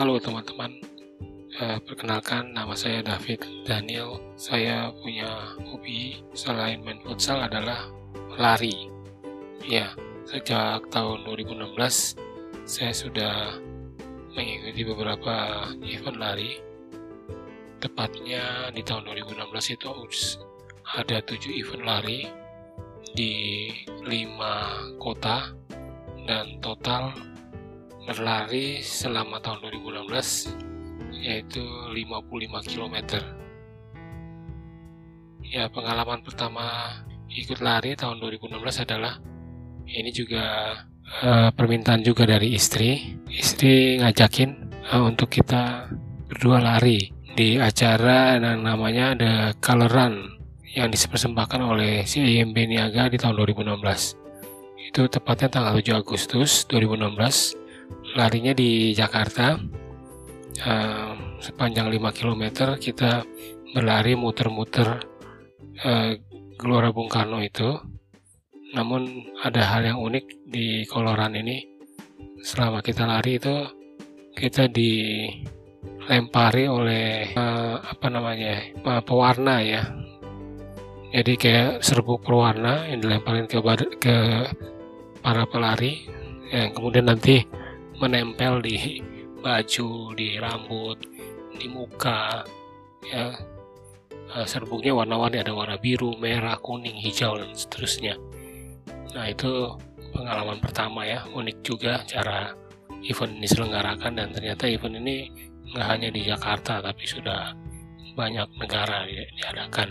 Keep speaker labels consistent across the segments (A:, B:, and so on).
A: Halo teman-teman, uh, perkenalkan nama saya David Daniel. Saya punya hobi selain main futsal adalah lari. Ya, sejak tahun 2016 saya sudah mengikuti beberapa event lari. Tepatnya di tahun 2016 itu ada tujuh event lari di lima kota dan total berlari selama tahun 2016 yaitu 55 km. Ya, pengalaman pertama ikut lari tahun 2016 adalah ini juga uh, permintaan juga dari istri. Istri ngajakin uh, untuk kita berdua lari di acara yang namanya The Color Run yang dipersembahkan oleh CIMB Niaga di tahun 2016. Itu tepatnya tanggal 7 Agustus 2016 larinya di Jakarta uh, sepanjang 5 km kita berlari muter-muter uh, Gelora Bung Karno itu. Namun ada hal yang unik di Koloran ini. Selama kita lari itu kita dilempari oleh uh, apa namanya uh, pewarna ya. Jadi kayak serbuk berwarna yang dilemparin ke ke para pelari. Yang kemudian nanti menempel di baju, di rambut, di muka, ya. Uh, serbuknya warna-warni ada warna biru, merah, kuning, hijau dan seterusnya. Nah itu pengalaman pertama ya, unik juga cara event ini diselenggarakan dan ternyata event ini nggak hanya di Jakarta tapi sudah banyak negara diadakan.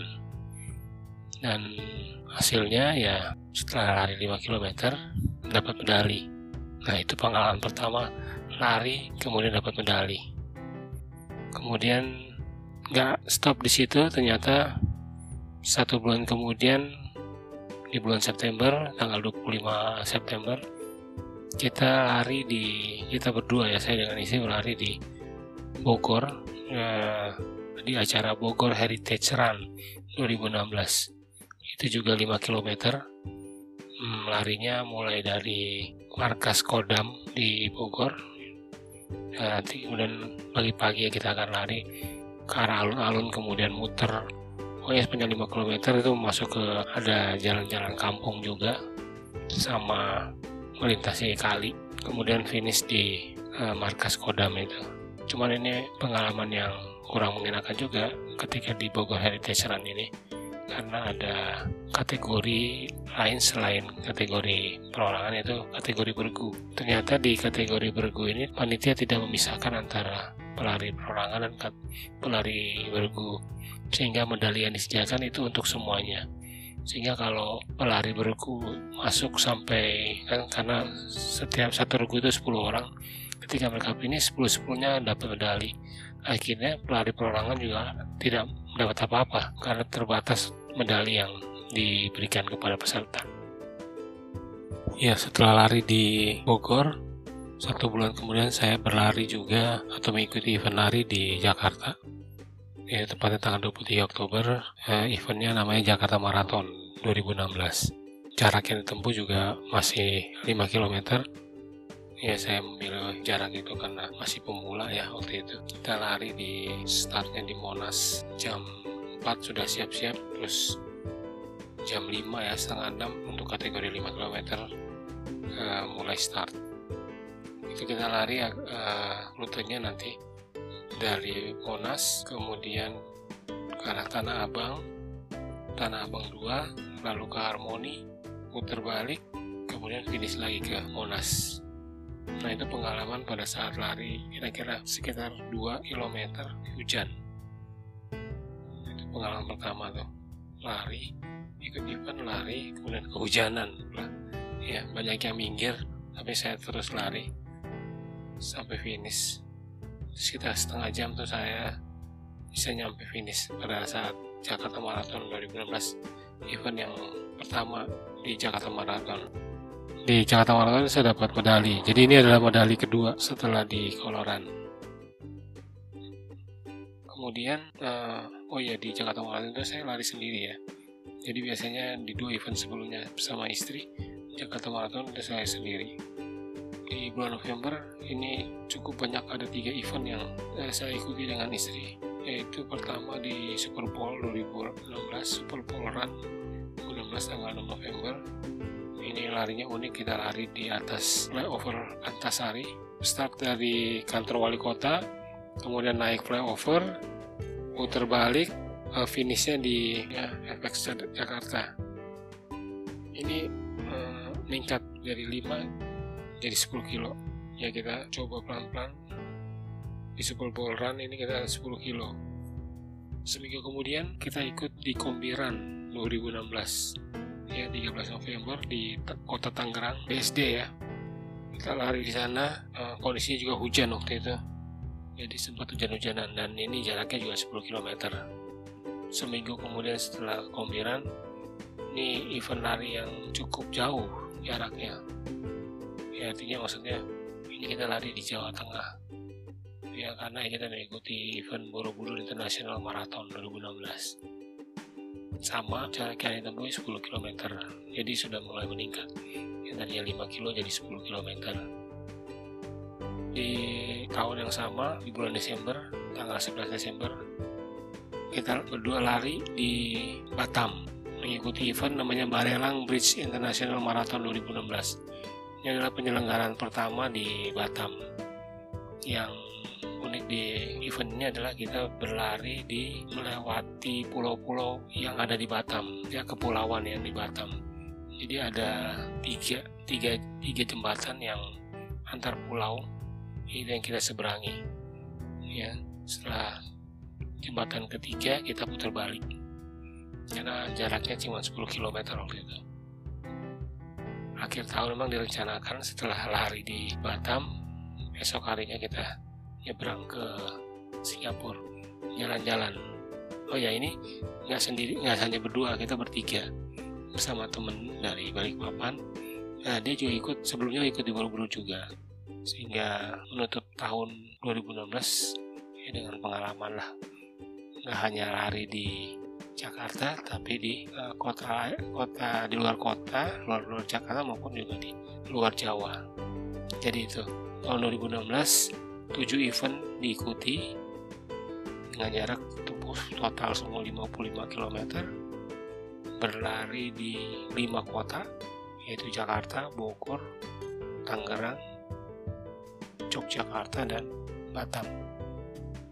A: Dan hasilnya ya setelah lari 5 km dapat medali Nah itu pengalaman pertama lari kemudian dapat medali. Kemudian nggak stop di situ ternyata satu bulan kemudian di bulan September tanggal 25 September kita lari di kita berdua ya saya dengan istri lari di Bogor ya, di acara Bogor Heritage Run 2016 itu juga 5 km hmm, larinya mulai dari markas Kodam di Bogor. Ya, nanti kemudian pagi-pagi kita akan lari ke arah alun-alun kemudian muter. Pokoknya sepanjang 5 km itu masuk ke ada jalan-jalan kampung juga sama melintasi kali kemudian finish di uh, markas Kodam itu. Cuman ini pengalaman yang kurang mengenakan juga ketika di Bogor Heritage Run ini karena ada kategori lain selain kategori perorangan itu kategori bergu. Ternyata di kategori bergu ini panitia tidak memisahkan antara pelari perorangan dan pelari bergu. Sehingga medali yang disediakan itu untuk semuanya. Sehingga kalau pelari bergu masuk sampai kan karena setiap satu regu itu 10 orang ketika mereka ini 10 10 nya dapat medali. Akhirnya pelari perorangan juga tidak mendapat apa-apa karena terbatas medali yang diberikan kepada peserta. Ya, setelah lari di Bogor, satu bulan kemudian saya berlari juga atau mengikuti event lari di Jakarta. Ya, tepatnya tanggal 23 Oktober, eh, eventnya namanya Jakarta Marathon 2016. Jarak yang ditempuh juga masih 5 km. Ya, saya memilih jarak itu karena masih pemula ya waktu itu. Kita lari di startnya di Monas jam 4 sudah siap-siap terus jam 5 ya setengah 6 untuk kategori 5 km uh, mulai start. Itu kita lari uh, rutenya nanti dari Monas kemudian ke arah Tanah Abang Tanah Abang 2 lalu ke Harmoni putar balik kemudian finish lagi ke Monas. Nah itu pengalaman pada saat lari kira-kira sekitar 2 km hujan pengalaman pertama tuh. Lari ikut event lari kemudian kehujanan. Ya banyak yang minggir tapi saya terus lari. Sampai finish. Sekitar setengah jam tuh saya bisa nyampe finish pada saat Jakarta Marathon 2016 event yang pertama di Jakarta Marathon. Di Jakarta Marathon saya dapat medali. Jadi ini adalah medali kedua setelah di Koloran kemudian uh, oh ya di Jakarta Marathon itu saya lari sendiri ya. Jadi biasanya di dua event sebelumnya bersama istri Jakarta Marathon itu saya sendiri. Di bulan November ini cukup banyak ada tiga event yang eh, saya ikuti dengan istri yaitu pertama di Super Bowl 2016 Super Bowl Run 2016 tanggal 6 November. Ini larinya unik kita lari di atas flyover Antasari start dari kantor wali kota kemudian naik flyover putar balik uh, finishnya di ya, FX Jakarta. Ini uh, meningkat dari 5 jadi 10 kilo. Ya kita coba pelan-pelan. Di Super Bowl Run ini kita 10 kilo. Seminggu kemudian kita ikut di Kombiran 2016 ya 13 November di kota Tangerang BSD ya. Kita lari di sana uh, kondisinya juga hujan waktu itu jadi sempat hujan-hujanan dan ini jaraknya juga 10 km seminggu kemudian setelah kombiran ini event lari yang cukup jauh jaraknya. Ya artinya maksudnya ini kita lari di Jawa Tengah. Ya karena kita mengikuti event Borobudur International Marathon 2016 sama jarak yang ditempuh 10 km jadi sudah mulai meningkat. Yang tadinya 5 km jadi 10 km di tahun yang sama di bulan Desember tanggal 11 Desember kita berdua lari di Batam mengikuti event namanya Barelang Bridge International Marathon 2016 ini adalah penyelenggaraan pertama di Batam. Yang unik di event ini adalah kita berlari di melewati pulau-pulau yang ada di Batam ya kepulauan yang di Batam. Jadi ada tiga, tiga, tiga jembatan yang antar pulau itu yang kita seberangi. Ya setelah jembatan ketiga kita putar balik. Karena jaraknya cuma 10 km waktu itu. Akhir tahun memang direncanakan setelah lari di Batam esok harinya kita nyebrang ke Singapura. Jalan-jalan. Oh ya ini nggak sendiri nggak hanya berdua kita bertiga. Bersama temen dari Balikpapan. Nah dia juga ikut sebelumnya ikut di Borobudur juga sehingga menutup tahun 2016 ya dengan pengalaman lah. Nggak hanya lari di Jakarta tapi di uh, kota kota di luar kota luar luar Jakarta maupun juga di luar Jawa. Jadi itu tahun 2016 7 event diikuti dengan jarak tempuh total semua 55 km berlari di 5 kota yaitu Jakarta, Bogor, Tangerang, Yogyakarta dan Batam.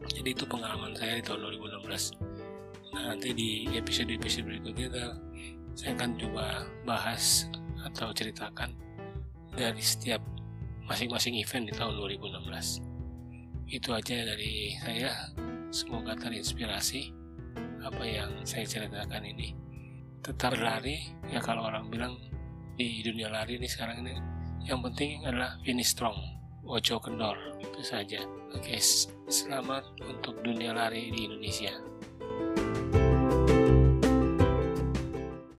A: Jadi itu pengalaman saya di tahun 2016 nah nanti di episode-episode berikutnya saya akan coba bahas atau ceritakan dari setiap masing-masing event di tahun 2016 itu aja dari saya. Semoga terinspirasi apa yang saya ceritakan ini. Tetap berlari. Ya kalau orang bilang di dunia lari ini sekarang ini yang penting adalah finish strong ojo itu saja. Oke selamat untuk dunia lari di Indonesia